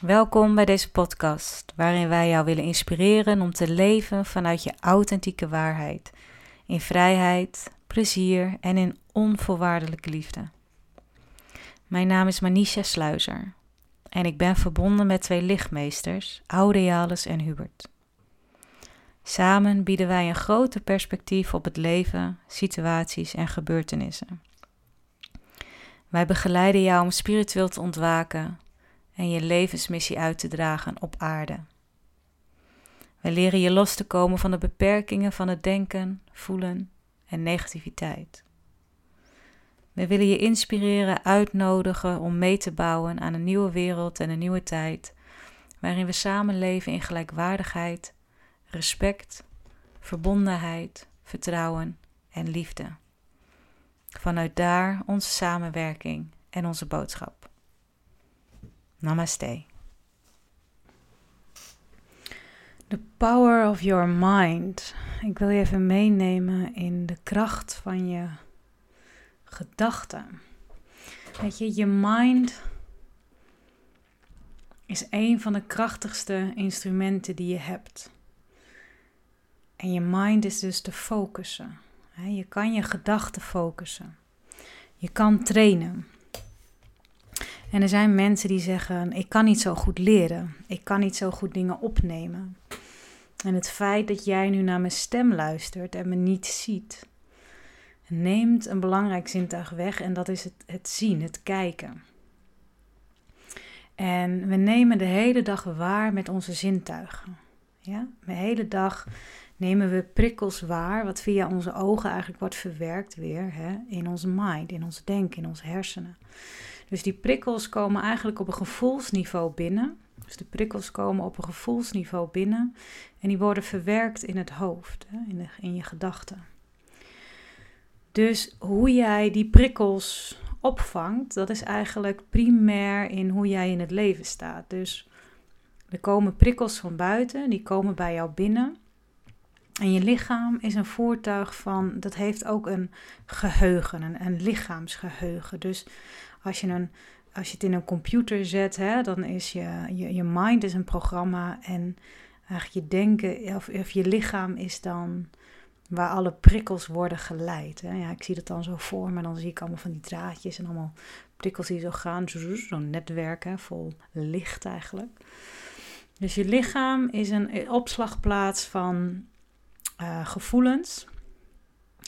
Welkom bij deze podcast, waarin wij jou willen inspireren om te leven vanuit je authentieke waarheid, in vrijheid, plezier en in onvoorwaardelijke liefde. Mijn naam is Manisha Sluizer en ik ben verbonden met twee lichtmeesters, Aurealis en Hubert. Samen bieden wij een groter perspectief op het leven, situaties en gebeurtenissen. Wij begeleiden jou om spiritueel te ontwaken en je levensmissie uit te dragen op aarde. Wij leren je los te komen van de beperkingen van het denken, voelen en negativiteit. We willen je inspireren, uitnodigen om mee te bouwen aan een nieuwe wereld en een nieuwe tijd, waarin we samen leven in gelijkwaardigheid, respect, verbondenheid, vertrouwen en liefde. Vanuit daar onze samenwerking en onze boodschap. Namaste. The power of your mind. Ik wil je even meenemen in de kracht van je gedachten. Weet je, je mind is een van de krachtigste instrumenten die je hebt. En je mind is dus te focussen. Je kan je gedachten focussen. Je kan trainen. En er zijn mensen die zeggen: Ik kan niet zo goed leren. Ik kan niet zo goed dingen opnemen. En het feit dat jij nu naar mijn stem luistert en me niet ziet, neemt een belangrijk zintuig weg. En dat is het, het zien, het kijken. En we nemen de hele dag waar met onze zintuigen. Ja? De hele dag nemen we prikkels waar, wat via onze ogen eigenlijk wordt verwerkt weer hè, in onze mind, in ons denken, in onze hersenen. Dus die prikkels komen eigenlijk op een gevoelsniveau binnen. Dus de prikkels komen op een gevoelsniveau binnen en die worden verwerkt in het hoofd, in, in je gedachten. Dus hoe jij die prikkels opvangt, dat is eigenlijk primair in hoe jij in het leven staat. Dus er komen prikkels van buiten, die komen bij jou binnen. En je lichaam is een voertuig van, dat heeft ook een geheugen, een lichaamsgeheugen. Dus als je, een, als je het in een computer zet, hè, dan is je, je, je mind is een programma en eigenlijk je denken of, of je lichaam is dan waar alle prikkels worden geleid. Hè. Ja, ik zie dat dan zo voor me, dan zie ik allemaal van die draadjes en allemaal prikkels die zo gaan, zo'n netwerk vol licht eigenlijk. Dus je lichaam is een opslagplaats van uh, gevoelens,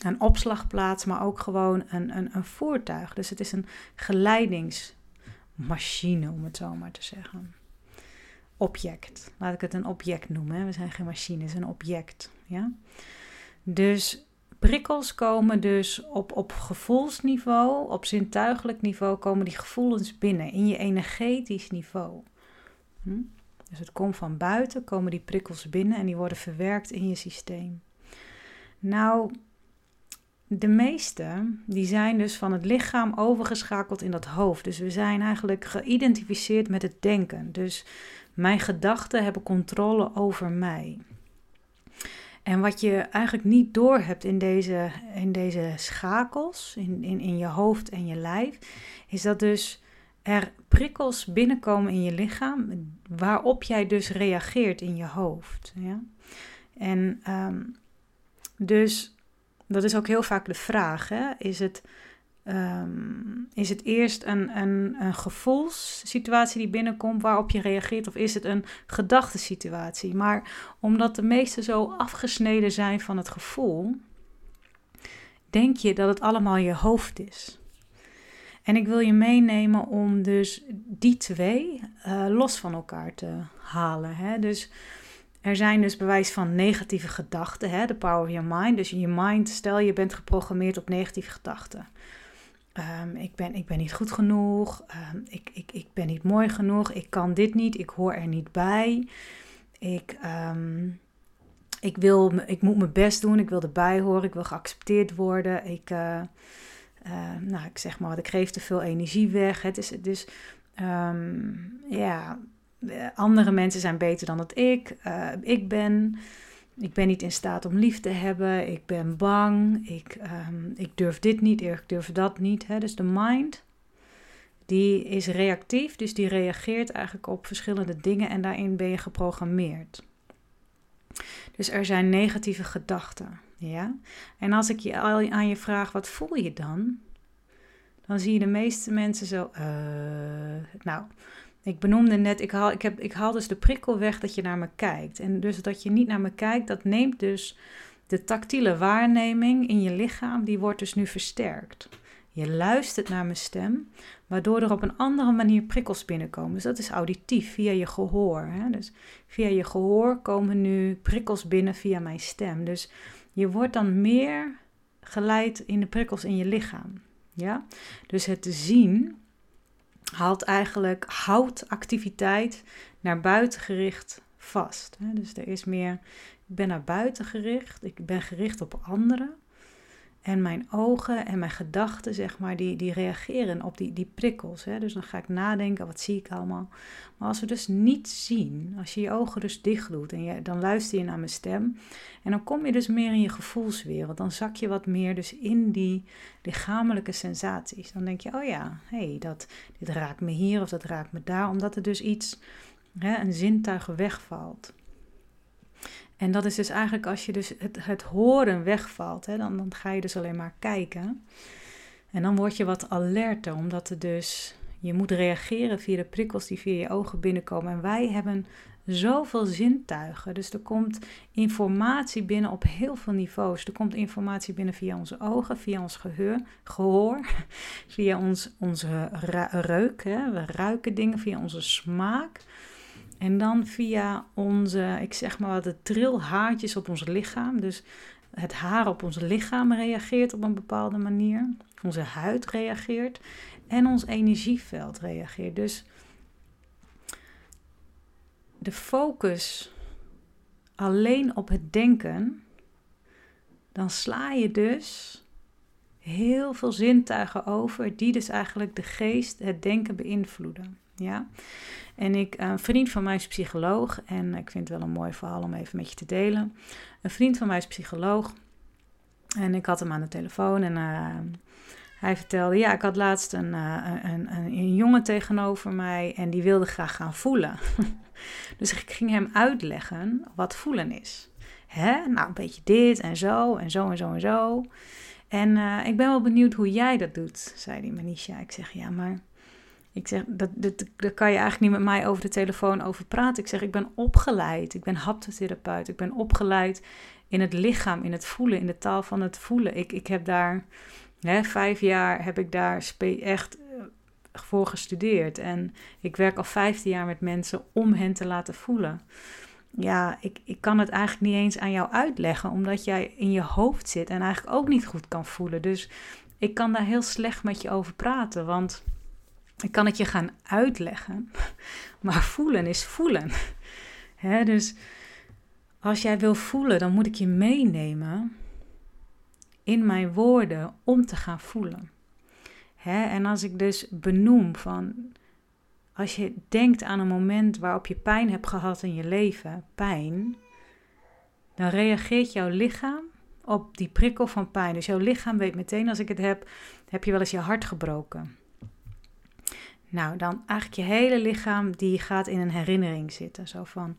een opslagplaats, maar ook gewoon een, een, een voertuig. Dus het is een geleidingsmachine, om het zo maar te zeggen. Object. Laat ik het een object noemen. We zijn geen machine, het is een object. Ja? Dus prikkels komen dus op, op gevoelsniveau, op zintuigelijk niveau, komen die gevoelens binnen in je energetisch niveau. Hm? Dus het komt van buiten, komen die prikkels binnen en die worden verwerkt in je systeem. Nou, de meeste die zijn dus van het lichaam overgeschakeld in dat hoofd. Dus we zijn eigenlijk geïdentificeerd met het denken. Dus mijn gedachten hebben controle over mij. En wat je eigenlijk niet doorhebt in deze, in deze schakels, in, in, in je hoofd en je lijf, is dat dus er prikkels binnenkomen in je lichaam waarop jij dus reageert in je hoofd. Ja? En um, dus dat is ook heel vaak de vraag. Hè? Is, het, um, is het eerst een, een, een gevoelssituatie die binnenkomt waarop je reageert, of is het een gedachtensituatie? Maar omdat de meesten zo afgesneden zijn van het gevoel, denk je dat het allemaal je hoofd is. En ik wil je meenemen om dus die twee uh, los van elkaar te halen. Hè? Dus er zijn dus bewijs van negatieve gedachten, hè, de power of your mind. Dus in je mind, stel je bent geprogrammeerd op negatieve gedachten. Um, ik, ben, ik ben niet goed genoeg, um, ik, ik, ik ben niet mooi genoeg, ik kan dit niet, ik hoor er niet bij. Ik, um, ik, wil, ik moet mijn best doen, ik wil erbij horen, ik wil geaccepteerd worden. Ik, uh, uh, nou, ik zeg maar, ik geef te veel energie weg. Het is dus, ja, eh, andere mensen zijn beter dan dat ik. Uh, ik ben. Ik ben niet in staat om lief te hebben. Ik ben bang. Ik, um, ik durf dit niet. Ik durf dat niet. Hè? Dus de mind die is reactief, dus die reageert eigenlijk op verschillende dingen en daarin ben je geprogrammeerd. Dus er zijn negatieve gedachten, ja. En als ik je aan je vraag, wat voel je dan? Dan zie je de meeste mensen zo, uh, nou, ik benoemde net, ik haal, ik, heb, ik haal dus de prikkel weg dat je naar me kijkt. En dus dat je niet naar me kijkt, dat neemt dus de tactiele waarneming in je lichaam, die wordt dus nu versterkt. Je luistert naar mijn stem, waardoor er op een andere manier prikkels binnenkomen. Dus dat is auditief, via je gehoor. Hè? Dus via je gehoor komen nu prikkels binnen via mijn stem. Dus je wordt dan meer geleid in de prikkels in je lichaam. Ja? Dus het zien haalt eigenlijk, houdt activiteit naar buiten gericht vast. Dus er is meer, ik ben naar buiten gericht, ik ben gericht op anderen. En mijn ogen en mijn gedachten, zeg maar, die, die reageren op die, die prikkels. Hè? Dus dan ga ik nadenken, wat zie ik allemaal? Maar als we dus niet zien, als je je ogen dus dicht doet en je, dan luister je naar mijn stem. En dan kom je dus meer in je gevoelswereld. Dan zak je wat meer dus in die lichamelijke sensaties. Dan denk je, oh ja, hey, dat, dit raakt me hier of dat raakt me daar. Omdat er dus iets, hè, een zintuig wegvalt. En dat is dus eigenlijk als je dus het, het horen wegvalt, hè, dan, dan ga je dus alleen maar kijken. En dan word je wat alerter, omdat er dus, je moet reageren via de prikkels die via je ogen binnenkomen. En wij hebben zoveel zintuigen. Dus er komt informatie binnen op heel veel niveaus. Er komt informatie binnen via onze ogen, via ons geheur, gehoor, via ons, onze reuk. Hè. We ruiken dingen via onze smaak. En dan via onze, ik zeg maar wat, de trilhaartjes op ons lichaam. Dus het haar op ons lichaam reageert op een bepaalde manier. Onze huid reageert. En ons energieveld reageert. Dus de focus alleen op het denken, dan sla je dus heel veel zintuigen over, die dus eigenlijk de geest, het denken beïnvloeden. Ja? En ik, een vriend van mij is psycholoog en ik vind het wel een mooi verhaal om even met je te delen. Een vriend van mij is psycholoog en ik had hem aan de telefoon en uh, hij vertelde, ja, ik had laatst een, uh, een, een, een, jongen tegenover mij en die wilde graag gaan voelen. dus ik ging hem uitleggen wat voelen is. Hè? Nou, een beetje dit en zo en zo en zo en zo. En ik ben wel benieuwd hoe jij dat doet, zei die Manisha. Ik zeg, ja, maar ik zeg, dat, dat, daar kan je eigenlijk niet met mij over de telefoon over praten. Ik zeg, ik ben opgeleid. Ik ben haptotherapeut. Ik ben opgeleid in het lichaam, in het voelen, in de taal van het voelen. Ik, ik heb daar, hè, vijf jaar heb ik daar echt eh, voor gestudeerd. En ik werk al vijftien jaar met mensen om hen te laten voelen. Ja, ik, ik kan het eigenlijk niet eens aan jou uitleggen, omdat jij in je hoofd zit en eigenlijk ook niet goed kan voelen. Dus ik kan daar heel slecht met je over praten, want ik kan het je gaan uitleggen, maar voelen is voelen. dus als jij wil voelen, dan moet ik je meenemen in mijn woorden om te gaan voelen. en als ik dus benoem van, als je denkt aan een moment waarop je pijn hebt gehad in je leven, pijn, dan reageert jouw lichaam op die prikkel van pijn. Dus jouw lichaam weet meteen, als ik het heb, heb je wel eens je hart gebroken. Nou, dan eigenlijk je hele lichaam die gaat in een herinnering zitten. Zo van,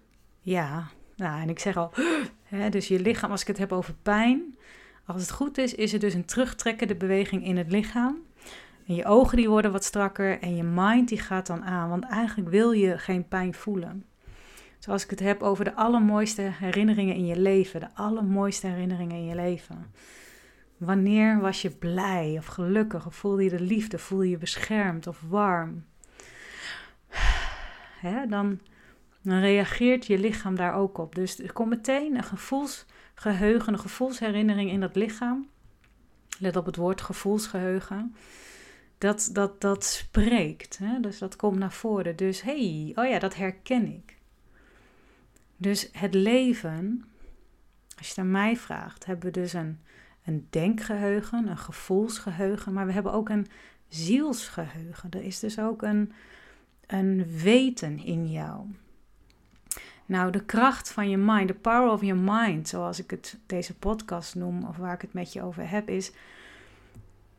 ja, nou, en ik zeg al, hè, dus je lichaam, als ik het heb over pijn, als het goed is, is er dus een terugtrekkende beweging in het lichaam. En je ogen die worden wat strakker en je mind die gaat dan aan, want eigenlijk wil je geen pijn voelen. Zoals ik het heb over de allermooiste herinneringen in je leven, de allermooiste herinneringen in je leven. Wanneer was je blij of gelukkig of voelde je de liefde, voelde je beschermd of warm? dan, reageert je lichaam daar ook op. Dus er komt meteen een gevoelsgeheugen, een gevoelsherinnering in dat lichaam. Let op het woord gevoelsgeheugen. Dat, dat, dat spreekt, hè? dus dat komt naar voren. Dus hey, oh ja, dat herken ik. Dus het leven, als je aan mij vraagt, hebben we dus een een denkgeheugen, een gevoelsgeheugen, maar we hebben ook een zielsgeheugen. Er is dus ook een, een weten in jou. Nou, de kracht van je mind, de power of your mind, zoals ik het deze podcast noem, of waar ik het met je over heb, is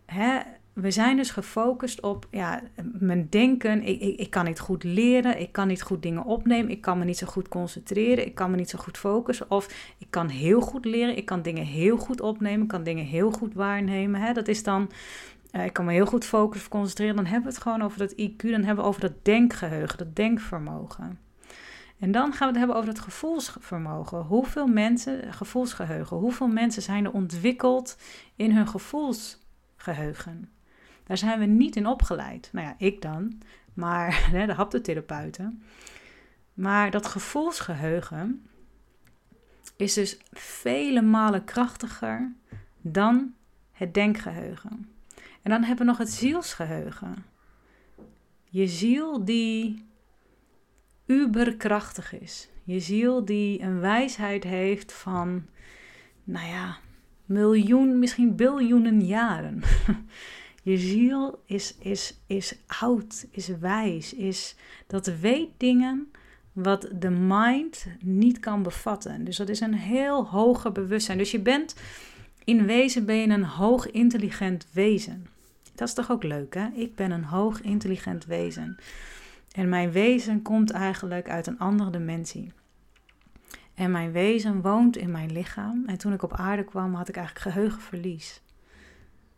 hè, we zijn dus gefocust op ja, mijn denken. Ik, ik, ik, kan niet goed leren, ik kan niet goed dingen opnemen, ik kan me niet zo goed concentreren, ik kan me niet zo goed focussen. Of ik kan heel goed leren, ik kan dingen heel goed opnemen, ik kan dingen heel goed waarnemen. Hè? Dat is dan, uh, ik kan me heel goed focussen of concentreren. Dan hebben we het gewoon over dat IQ, dan hebben we over dat denkgeheugen, dat denkvermogen. En dan gaan we het hebben over het gevoelsvermogen. Hoeveel mensen, gevoelsgeheugen, hoeveel mensen zijn er ontwikkeld in hun gevoelsgeheugen? Daar zijn we niet in opgeleid. Nou ja, ik dan, maar de haptotherapeuten. Maar dat gevoelsgeheugen is dus vele malen krachtiger dan het denkgeheugen. En dan hebben we nog het zielsgeheugen. Je ziel die uberkrachtig is. Je ziel die een wijsheid heeft van, nou ja, miljoen, misschien biljoenen jaren. Je ziel is, is, is oud, is wijs, is, dat weet dingen wat de mind niet kan bevatten. Dus dat is een heel hoger bewustzijn. Dus je bent, in wezen ben je een hoog intelligent wezen. Dat is toch ook leuk, hè? Ik ben een hoog intelligent wezen. En mijn wezen komt eigenlijk uit een andere dimensie. En mijn wezen woont in mijn lichaam. En toen ik op aarde kwam, had ik eigenlijk geheugenverlies.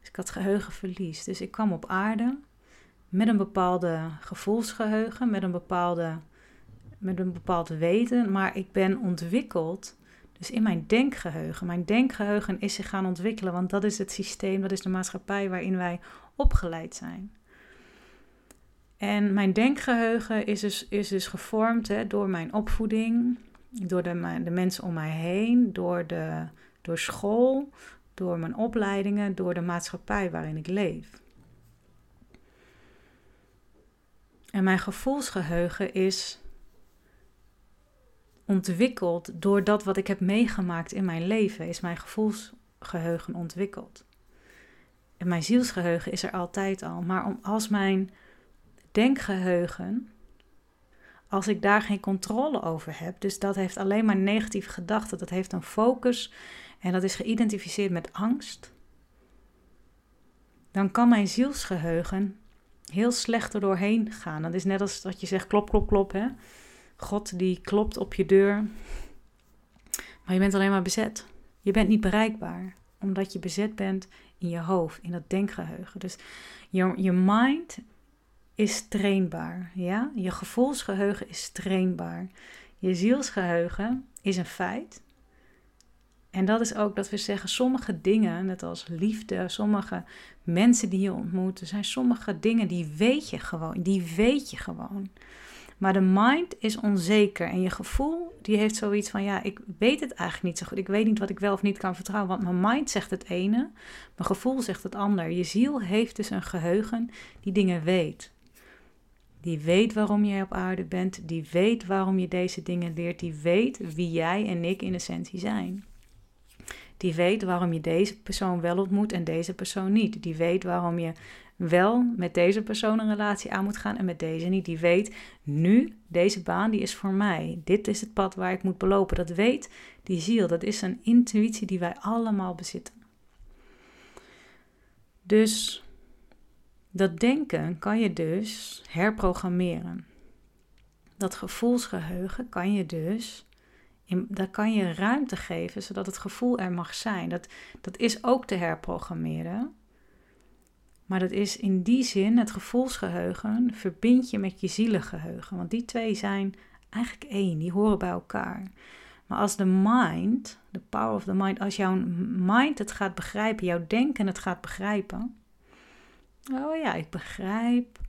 Dus ik had geheugenverlies. Dus ik kwam op aarde met een bepaalde gevoelsgeheugen, met een bepaalde met een bepaald weten, maar ik ben ontwikkeld. Dus in mijn denkgeheugen. Mijn denkgeheugen is zich gaan ontwikkelen, want dat is het systeem, dat is de maatschappij waarin wij opgeleid zijn. En mijn denkgeheugen is dus, is dus gevormd hè, door mijn opvoeding, door de, de mensen om mij heen, door, de, door school, door mijn opleidingen, door de maatschappij waarin ik leef. En mijn gevoelsgeheugen is ontwikkeld door dat wat ik heb meegemaakt in mijn leven, is mijn gevoelsgeheugen ontwikkeld. En mijn zielsgeheugen is er altijd al. Maar om, als mijn denkgeheugen, als ik daar geen controle over heb, dus dat heeft alleen maar negatieve gedachten, dat heeft een focus en dat is geïdentificeerd met angst, dan kan mijn zielsgeheugen heel slecht er doorheen gaan. Dat is net als dat je zegt klop, klop, klop. Hè? God die klopt op je deur, maar je bent alleen maar bezet. Je bent niet bereikbaar, omdat je bezet bent in je hoofd, in dat denkgeheugen. Dus je, je mind is trainbaar. Ja? Je gevoelsgeheugen is trainbaar. Je zielsgeheugen is een feit. En dat is ook dat we zeggen, sommige dingen, net als liefde, sommige mensen die je ontmoet, er zijn sommige dingen die weet je gewoon, die weet je gewoon. Maar de mind is onzeker en je gevoel, die heeft zoiets van, ja, ik weet het eigenlijk niet zo goed. Ik weet niet wat ik wel of niet kan vertrouwen, want mijn mind zegt het ene, mijn gevoel zegt het ander. Je ziel heeft dus een geheugen die dingen weet. Die weet waarom jij op aarde bent, die weet waarom je deze dingen leert, die weet wie jij en ik in essentie zijn. Die weet waarom je deze persoon wel ontmoet en deze persoon niet. Die weet waarom je wel met deze persoon een relatie aan moet gaan en met deze niet. Die weet nu, deze baan die is voor mij. Dit is het pad waar ik moet belopen. Dat weet die ziel. Dat is een intuïtie die wij allemaal bezitten. Dus dat denken kan je dus herprogrammeren. Dat gevoelsgeheugen kan je dus in, daar kan je ruimte geven zodat het gevoel er mag zijn. Dat, dat is ook te herprogrammeren. Maar dat is in die zin, het gevoelsgeheugen, verbind je met je zielengeheugen. Want die twee zijn eigenlijk één, die horen bij elkaar. Maar als de mind, de power of the mind, als jouw mind het gaat begrijpen, jouw denken het gaat begrijpen. Oh ja, ik begrijp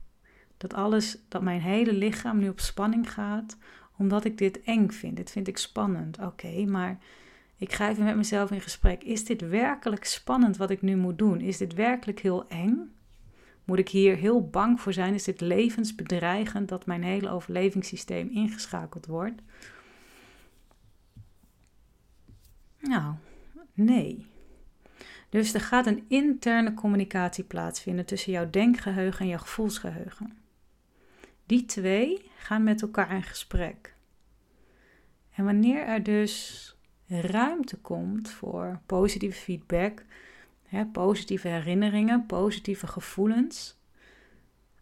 dat alles, dat mijn hele lichaam nu op spanning gaat, omdat ik dit eng vind. Dit vind ik spannend. Oké, maar ik ga even met mezelf in gesprek. Is dit werkelijk spannend wat ik nu moet doen? Is dit werkelijk heel eng? Moet ik hier heel bang voor zijn? Is dit levensbedreigend dat mijn hele overlevingssysteem ingeschakeld wordt? Nou, nee. Dus er gaat een interne communicatie plaatsvinden tussen jouw denkgeheugen en jouw gevoelsgeheugen. Die twee gaan met elkaar in gesprek. En wanneer er dus ruimte komt voor positieve feedback, Hè, positieve herinneringen, positieve gevoelens.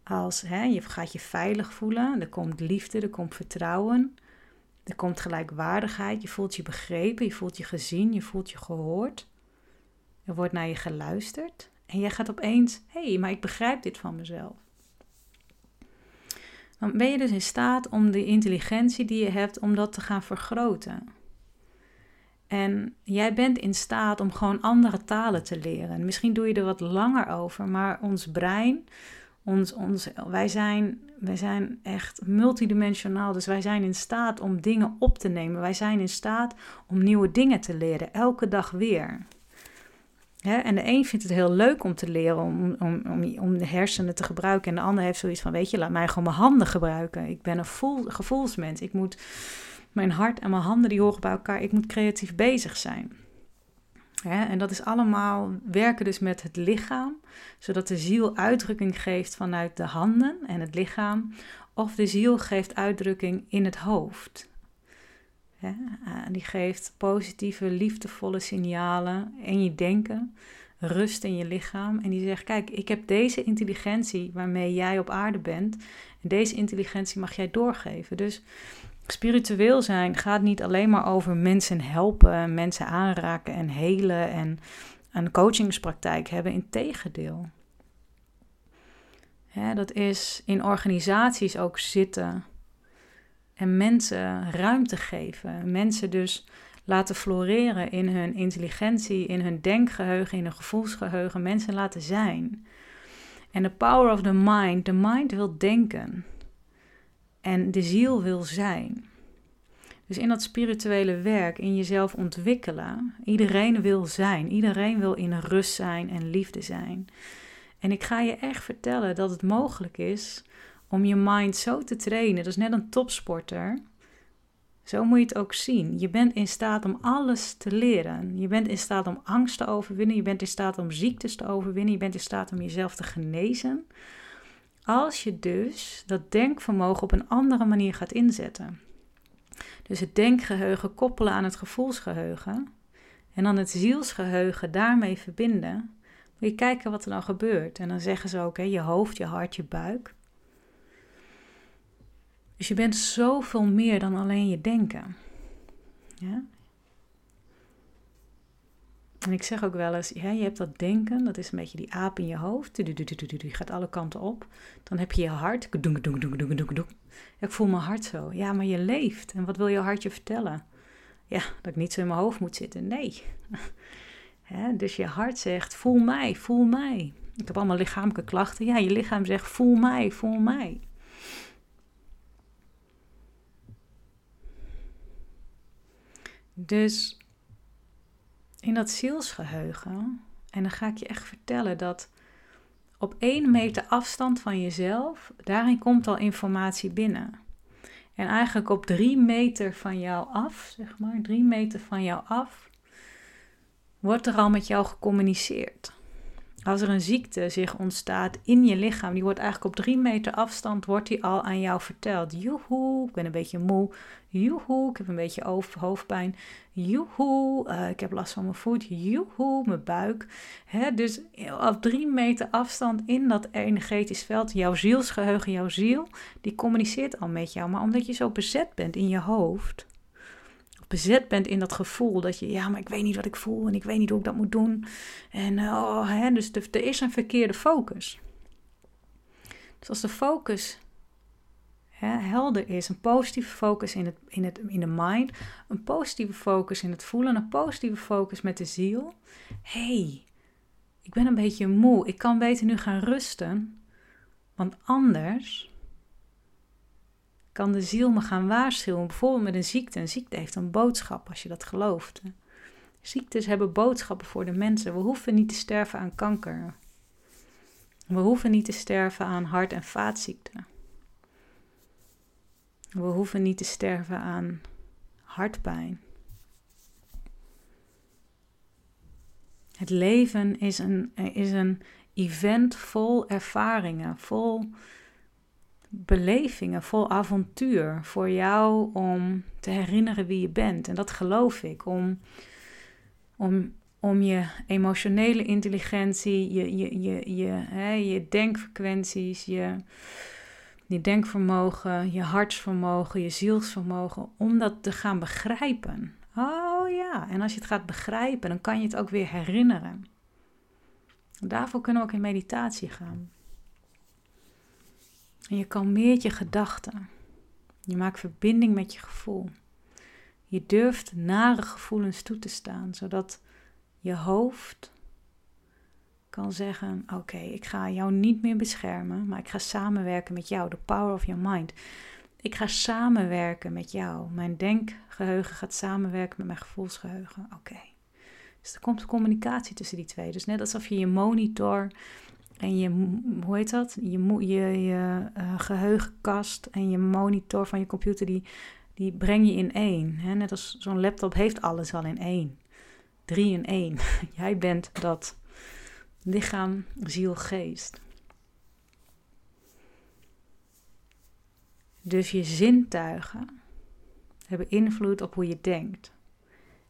Als hè, je gaat je veilig voelen, er komt liefde, er komt vertrouwen, er komt gelijkwaardigheid, je voelt je begrepen, je voelt je gezien, je voelt je gehoord. Er wordt naar je geluisterd en jij gaat opeens, hé, hey, maar ik begrijp dit van mezelf. Dan ben je dus in staat om de intelligentie die je hebt, om dat te gaan vergroten. En jij bent in staat om gewoon andere talen te leren. Misschien doe je er wat langer over, maar ons brein, ons, ons, wij, zijn, wij zijn echt multidimensionaal. Dus wij zijn in staat om dingen op te nemen. Wij zijn in staat om nieuwe dingen te leren, elke dag weer. En de een vindt het heel leuk om te leren, om, om, om, om de hersenen te gebruiken. En de ander heeft zoiets van, weet je, laat mij gewoon mijn handen gebruiken. Ik ben een voel, gevoelsmens. Ik moet mijn hart en mijn handen die horen bij elkaar. Ik moet creatief bezig zijn. en dat is allemaal werken dus met het lichaam, zodat de ziel uitdrukking geeft vanuit de handen en het lichaam, of de ziel geeft uitdrukking in het hoofd. Die geeft positieve, liefdevolle signalen in je denken, rust in je lichaam. En die zegt: Kijk, ik heb deze intelligentie waarmee jij op aarde bent. En deze intelligentie mag jij doorgeven. Dus Spiritueel zijn gaat niet alleen maar over mensen helpen, mensen aanraken en helen en een coachingspraktijk hebben. Integendeel. Ja, dat is in organisaties ook zitten en mensen ruimte geven. Mensen dus laten floreren in hun intelligentie, in hun denkgeheugen, in hun gevoelsgeheugen. Mensen laten zijn. En de power of the mind. De mind wil denken. En de ziel wil zijn. Dus in dat spirituele werk, in jezelf ontwikkelen, iedereen wil zijn. Iedereen wil in rust zijn en liefde zijn. En ik ga je echt vertellen dat het mogelijk is om je mind zo te trainen. Dat is net een topsporter. Zo moet je het ook zien. Je bent in staat om alles te leren. Je bent in staat om angst te overwinnen. Je bent in staat om ziektes te overwinnen. Je bent in staat om jezelf te genezen. Als je dus dat denkvermogen op een andere manier gaat inzetten. Dus het denkgeheugen koppelen aan het gevoelsgeheugen. En dan het zielsgeheugen daarmee verbinden. Moet je kijken wat er dan gebeurt. En dan zeggen ze ook, hè, je hoofd, je hart, je buik. Dus je bent zoveel meer dan alleen je denken. Ja? En ik zeg ook wel eens, je hebt dat denken, dat is een beetje die aap in je hoofd. Die gaat alle kanten op. Dan heb je je hart. Ik voel mijn hart zo. Ja, maar je leeft. En wat wil je hart je vertellen? Ja, dat ik niet zo in mijn hoofd moet zitten. Nee. dus je hart zegt, voel mij, voel mij. Ik heb allemaal lichamelijke klachten. Ja, je lichaam zegt, voel mij, voel mij. Dus in dat zielsgeheugen. En dan ga ik je echt vertellen dat op één meter afstand van jezelf, daarin komt al informatie binnen. En eigenlijk op drie meter van jou af, zeg maar, drie meter van jou af, wordt er al met jou gecommuniceerd. Als er een ziekte zich ontstaat in je lichaam, die wordt eigenlijk op drie meter afstand, wordt die al aan jou verteld. Joehoe, ik ben een beetje moe. Joehoe, ik heb een beetje hoofdpijn. Joehoe, uh, ik heb last van mijn voet. Joehoe, mijn buik. Dus op drie meter afstand in dat energetisch veld, jouw zielsgeheugen, jouw ziel, die communiceert al met jou. Maar omdat je zo bezet bent in je hoofd, bezet bent in dat gevoel dat je, ja, maar ik weet niet wat ik voel en ik weet niet hoe ik dat moet doen. En oh, hè, dus er is een verkeerde focus. Dus als de focus hè, helder is, een positieve focus in, het, in, het, in de mind, een positieve focus in het voelen, een positieve focus met de ziel. hey, ik ben een beetje moe, ik kan beter nu gaan rusten, want anders kan de ziel me gaan waarschuwen. Bijvoorbeeld met een ziekte. Een ziekte heeft een boodschap, als je dat gelooft. Ziektes hebben boodschappen voor de mensen. We hoeven niet te sterven aan kanker. We hoeven niet te sterven aan hart- en vaatziekten. We hoeven niet te sterven aan hartpijn. Het leven is een, is een event vol ervaringen, vol belevingen, vol avontuur voor jou om te herinneren wie je bent. En dat geloof ik, om, om, om je emotionele intelligentie, je, je, je, je, hè, je denkfrequenties, je, je denkvermogen, je hartsvermogen, je zielsvermogen, om dat te gaan begrijpen. Oh ja, en als je het gaat begrijpen, dan kan je het ook weer herinneren. Daarvoor kunnen we ook in meditatie gaan. En je kalmeert je gedachten. Je maakt verbinding met je gevoel. Je durft nare gevoelens toe te staan, zodat je hoofd kan zeggen: Oké, ik ga jou niet meer beschermen, maar ik ga samenwerken met jou. The power of your mind. Ik ga samenwerken met jou. Mijn denkgeheugen gaat samenwerken met mijn gevoelsgeheugen. Oké. Dus er komt communicatie tussen die twee. Dus net alsof je je monitor en je, hoe heet dat? Je, je, uh, geheugenkast en je monitor van je computer, die, die breng je in één. Hè? Net als zo'n laptop heeft alles al in één. Drie in één. Jij bent dat lichaam, ziel, geest. Dus je zintuigen hebben invloed op hoe je denkt.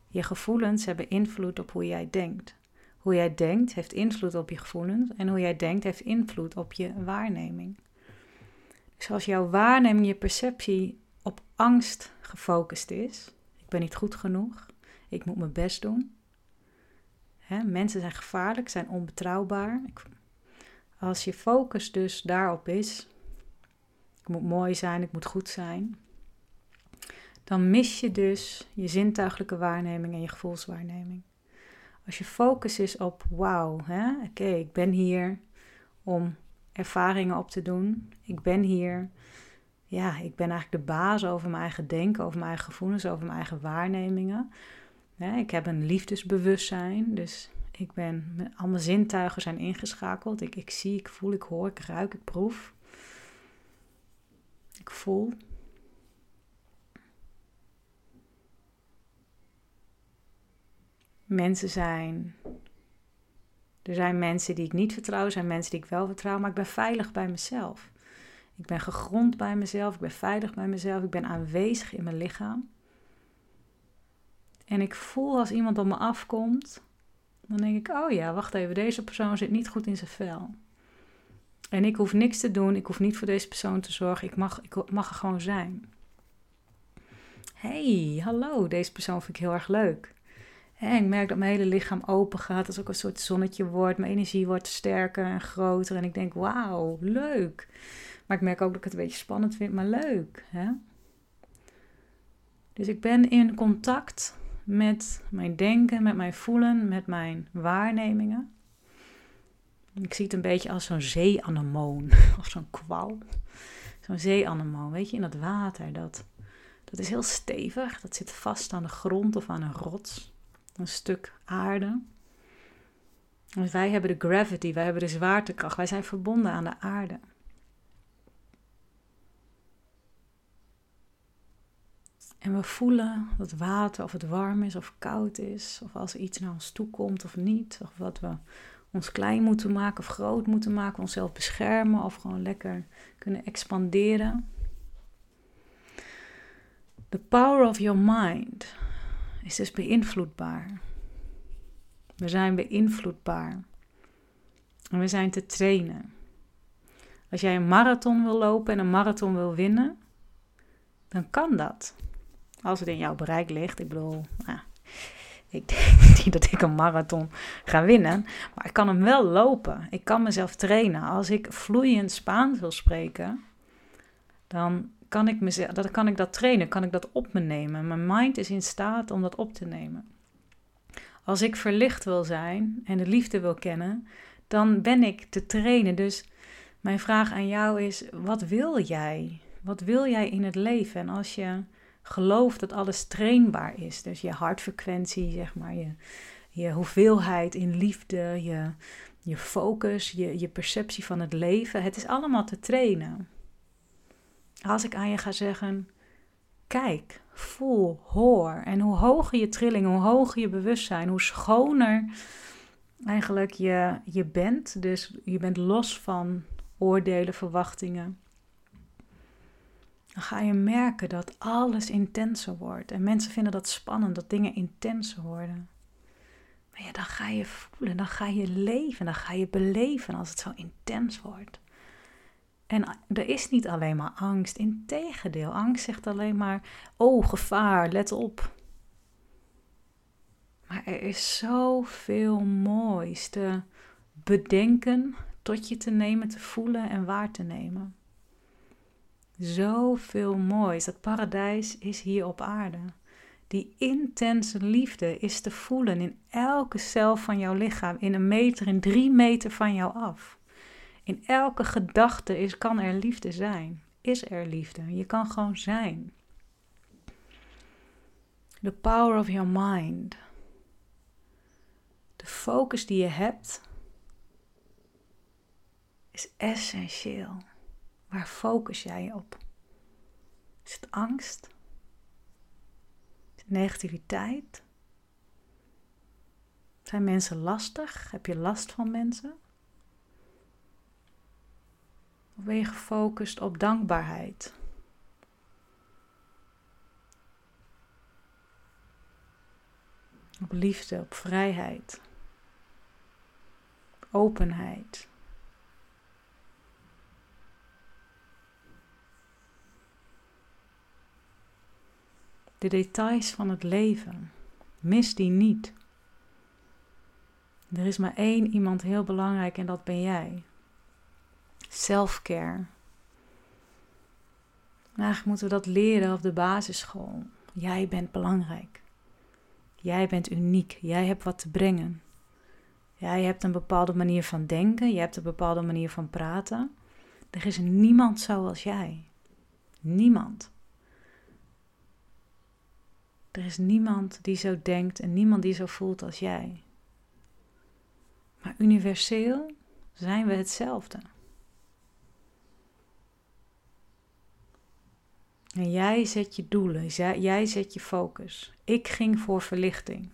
Je gevoelens hebben invloed op hoe jij denkt. Hoe jij denkt heeft invloed op je gevoelens en hoe jij denkt heeft invloed op je waarneming. Dus als jouw waarneming, je perceptie op angst gefocust is, ik ben niet goed genoeg, ik moet mijn best doen. Hè, mensen zijn gevaarlijk, zijn onbetrouwbaar. Als je focus dus daarop is, ik moet mooi zijn, ik moet goed zijn, dan mis je dus je zintuigelijke waarneming en je gevoelswaarneming. Als je focus is op wauw, oké, ik ben hier om ervaringen op te doen. Ik ben hier, ja, ik ben eigenlijk de baas over mijn eigen denken, over mijn eigen gevoelens, over mijn eigen waarnemingen. ik heb een liefdesbewustzijn, dus ik ben, al mijn zintuigen zijn ingeschakeld. Ik, ik zie, ik voel, ik hoor, ik ruik, ik proef. Ik voel. Mensen zijn. Er zijn mensen die ik niet vertrouw, er zijn mensen die ik wel vertrouw, maar ik ben veilig bij mezelf. Ik ben gegrond bij mezelf, ik ben veilig bij mezelf, ik ben aanwezig in mijn lichaam. En ik voel als iemand op me afkomt, dan denk ik, oh ja, wacht even, deze persoon zit niet goed in zijn vel. En ik hoef niks te doen, ik hoef niet voor deze persoon te zorgen, ik mag, ik mag er gewoon zijn. hey, hallo, deze persoon vind ik heel erg leuk. Ik merk dat mijn hele lichaam open gaat. Als ook een soort zonnetje wordt. Mijn energie wordt sterker en groter. En ik denk, wauw, leuk. Maar ik merk ook dat ik het een beetje spannend vind, maar leuk. Dus ik ben in contact met mijn denken, met mijn voelen, met mijn waarnemingen. Ik zie het een beetje als zo'n zeeanemoon of zo'n kwal. Zo'n zeeanemoon, weet je, in dat water. Dat, dat is heel stevig, dat zit vast aan de grond of aan een rots een stuk aarde. Wij hebben de gravity, wij hebben de zwaartekracht, wij zijn verbonden aan de aarde. En we voelen dat water, of het warm is of koud is, of als iets naar ons toe komt of niet, of wat we ons klein moeten maken of groot moeten maken, onszelf beschermen of gewoon lekker kunnen expanderen. The power of your mind is dus beïnvloedbaar. We zijn beïnvloedbaar. En we zijn te trainen. Als jij een marathon wil lopen en een marathon wil winnen, dan kan dat. Als het in jouw bereik ligt. Ik bedoel, nou, ik denk niet dat ik een marathon ga winnen, maar ik kan hem wel lopen. Ik kan mezelf trainen. Als ik vloeiend Spaans wil spreken, dan kan ik, mezelf, dat, kan ik dat trainen, kan ik dat op me nemen. Mijn mind is in staat om dat op te nemen. Als ik verlicht wil zijn en de liefde wil kennen, dan ben ik te trainen. Dus mijn vraag aan jou is: wat wil jij? Wat wil jij in het leven? En als je gelooft dat alles trainbaar is, dus je hartfrequentie, zeg maar, je, je hoeveelheid in liefde, je, je focus, je, je perceptie van het leven, het is allemaal te trainen. Als ik aan je ga zeggen, kijk, voel, hoor. En hoe hoger je trilling, hoe hoger je bewustzijn, hoe schoner eigenlijk je, je bent. Dus je bent los van oordelen, verwachtingen. Dan ga je merken dat alles intenser wordt. En mensen vinden dat spannend, dat dingen intenser worden. Maar ja, dan ga je voelen, dan ga je leven, dan ga je beleven als het zo intens wordt. En er is niet alleen maar angst, integendeel. Angst zegt alleen maar, oh gevaar, let op. Maar er is zoveel moois te bedenken, tot je te nemen, te voelen en waar te nemen. Zoveel moois. Dat paradijs is hier op aarde. Die intense liefde is te voelen in elke cel van jouw lichaam, in een meter, in drie meter van jou af. In elke gedachte is, kan er liefde zijn. Is er liefde? Je kan gewoon zijn. The power of your mind. De focus die je hebt is essentieel. Waar focus jij je op? Is het angst? Is het negativiteit? Zijn mensen lastig? Heb je last van mensen? Of ben je gefocust op dankbaarheid? Op liefde, op vrijheid, openheid. De details van het leven, mis die niet. Er is maar één iemand heel belangrijk en dat ben jij. Selfcare. Eigenlijk moeten we dat leren op de basisschool. Jij bent belangrijk. Jij bent uniek. Jij hebt wat te brengen. Jij hebt een bepaalde manier van denken. Je hebt een bepaalde manier van praten. Er is niemand zoals jij. Niemand. Er is niemand die zo denkt en niemand die zo voelt als jij. Maar universeel zijn we hetzelfde. En jij zet je doelen, jij zet je focus. Ik ging voor verlichting.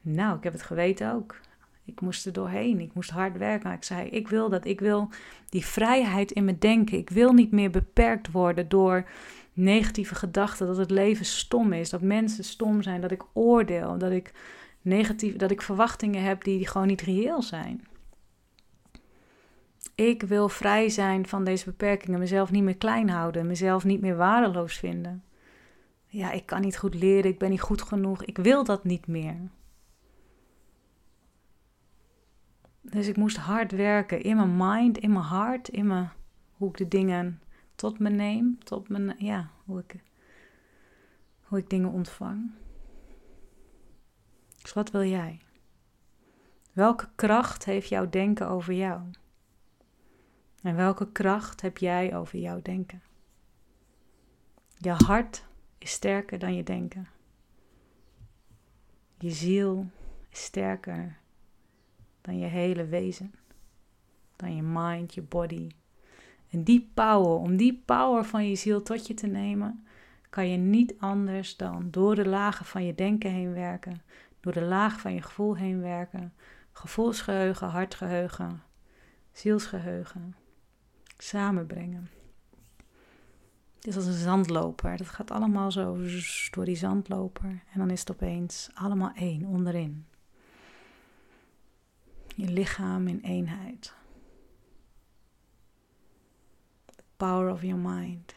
Nou, ik heb het geweten ook. Ik moest er doorheen. Ik moest hard werken. ik zei: Ik wil dat. Ik wil die vrijheid in mijn denken. Ik wil niet meer beperkt worden door negatieve gedachten. Dat het leven stom is. Dat mensen stom zijn. Dat ik oordeel. Dat ik, negatief, dat ik verwachtingen heb die gewoon niet reëel zijn. Ik wil vrij zijn van deze beperkingen, mezelf niet meer klein houden, mezelf niet meer waardeloos vinden. Ja, ik kan niet goed leren, ik ben niet goed genoeg, ik wil dat niet meer. Dus ik moest hard werken in mijn mind, in mijn hart, in mijn, hoe ik de dingen tot me neem, tot mijn, ja, hoe ik, hoe ik dingen ontvang. Dus wat wil jij? Welke kracht heeft jouw denken over jou? En welke kracht heb jij over jouw denken? Je hart is sterker dan je denken. Je ziel is sterker dan je hele wezen. Dan je mind, je body. En die power, om die power van je ziel tot je te nemen, kan je niet anders dan door de lagen van je denken heen werken, door de laag van je gevoel heen werken, gevoelsgeheugen, hartgeheugen, zielsgeheugen samenbrengen. Het is als een zandloper. Dat gaat allemaal zo door die zandloper. En dan is het opeens allemaal één onderin. Je lichaam in eenheid. The power of your mind.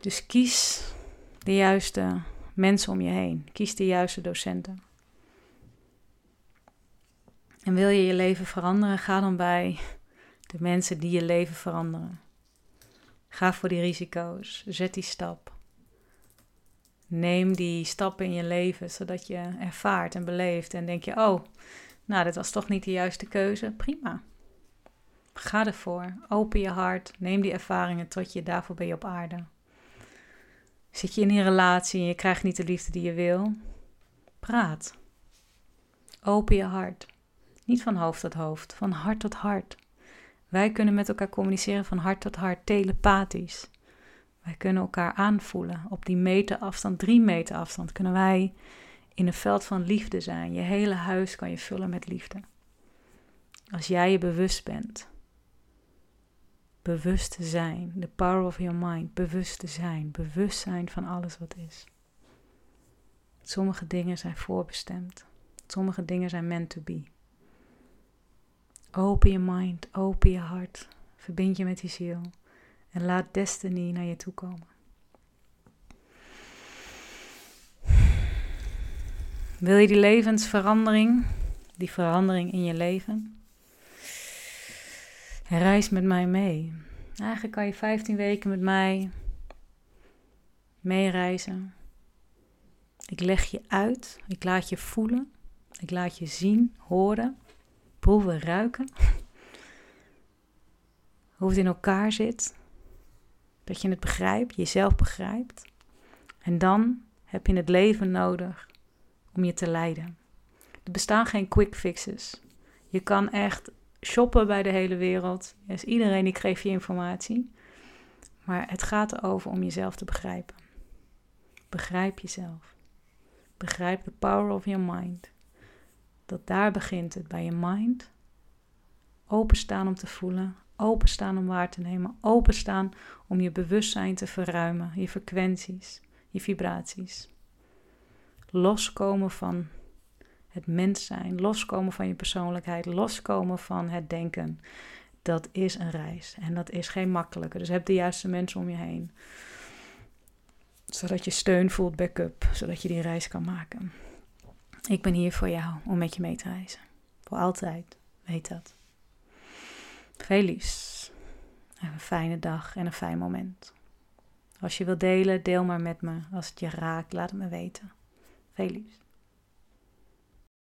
Dus kies de juiste mensen om je heen. Kies de juiste docenten. En wil je je leven veranderen, ga dan bij de mensen die je leven veranderen. Ga voor die risico's. Zet die stap. Neem die stap in je leven, zodat je ervaart en beleeft. En denk je, oh, nou, dit was toch niet de juiste keuze. Prima. Ga ervoor. Open je hart. Neem die ervaringen tot je. Daarvoor ben je op aarde. Zit je in een relatie en je krijgt niet de liefde die je wil? Praat. Open je hart. Niet van hoofd tot hoofd, van hart tot hart. Wij kunnen met elkaar communiceren van hart tot hart, telepathisch. Wij kunnen elkaar aanvoelen. Op die meter afstand, drie meter afstand, kunnen wij in een veld van liefde zijn. Je hele huis kan je vullen met liefde. Als jij je bewust bent. Bewust te zijn. The power of your mind. Bewust te zijn. Bewust zijn van alles wat is. Sommige dingen zijn voorbestemd. Sommige dingen zijn meant to be. Open je mind, open je hart. Verbind je met die ziel. En laat destiny naar je toe komen. Wil je die levensverandering, die verandering in je leven? Reis met mij mee. Eigenlijk kan je 15 weken met mij meereizen. Ik leg je uit, ik laat je voelen, ik laat je zien, horen, proeven, ruiken. Hoe het in elkaar zit. Dat je het begrijpt, jezelf begrijpt. En dan heb je het leven nodig om je te leiden. Er bestaan geen quick fixes. Je kan echt shoppen bij de hele wereld. Dus iedereen die geeft je informatie. Maar het gaat erover om jezelf te begrijpen. Begrijp jezelf. Begrijp de power of your mind. Dat daar begint het bij je mind. Openstaan om te voelen, openstaan om waar te nemen, openstaan om je bewustzijn te verruimen, je frequenties, je vibraties. Loskomen van het mens zijn, loskomen van je persoonlijkheid, loskomen van het denken. Dat is een reis en dat is geen makkelijke. Dus heb de juiste mensen om je heen. Zodat je steun voelt, backup, zodat je die reis kan maken. Ik ben hier voor jou om met je mee te reizen. Voor altijd, weet dat. Veel liefs. Een fijne dag en een fijn moment. Als je wilt delen, deel maar met me. Als het je raakt, laat het me weten. Veel.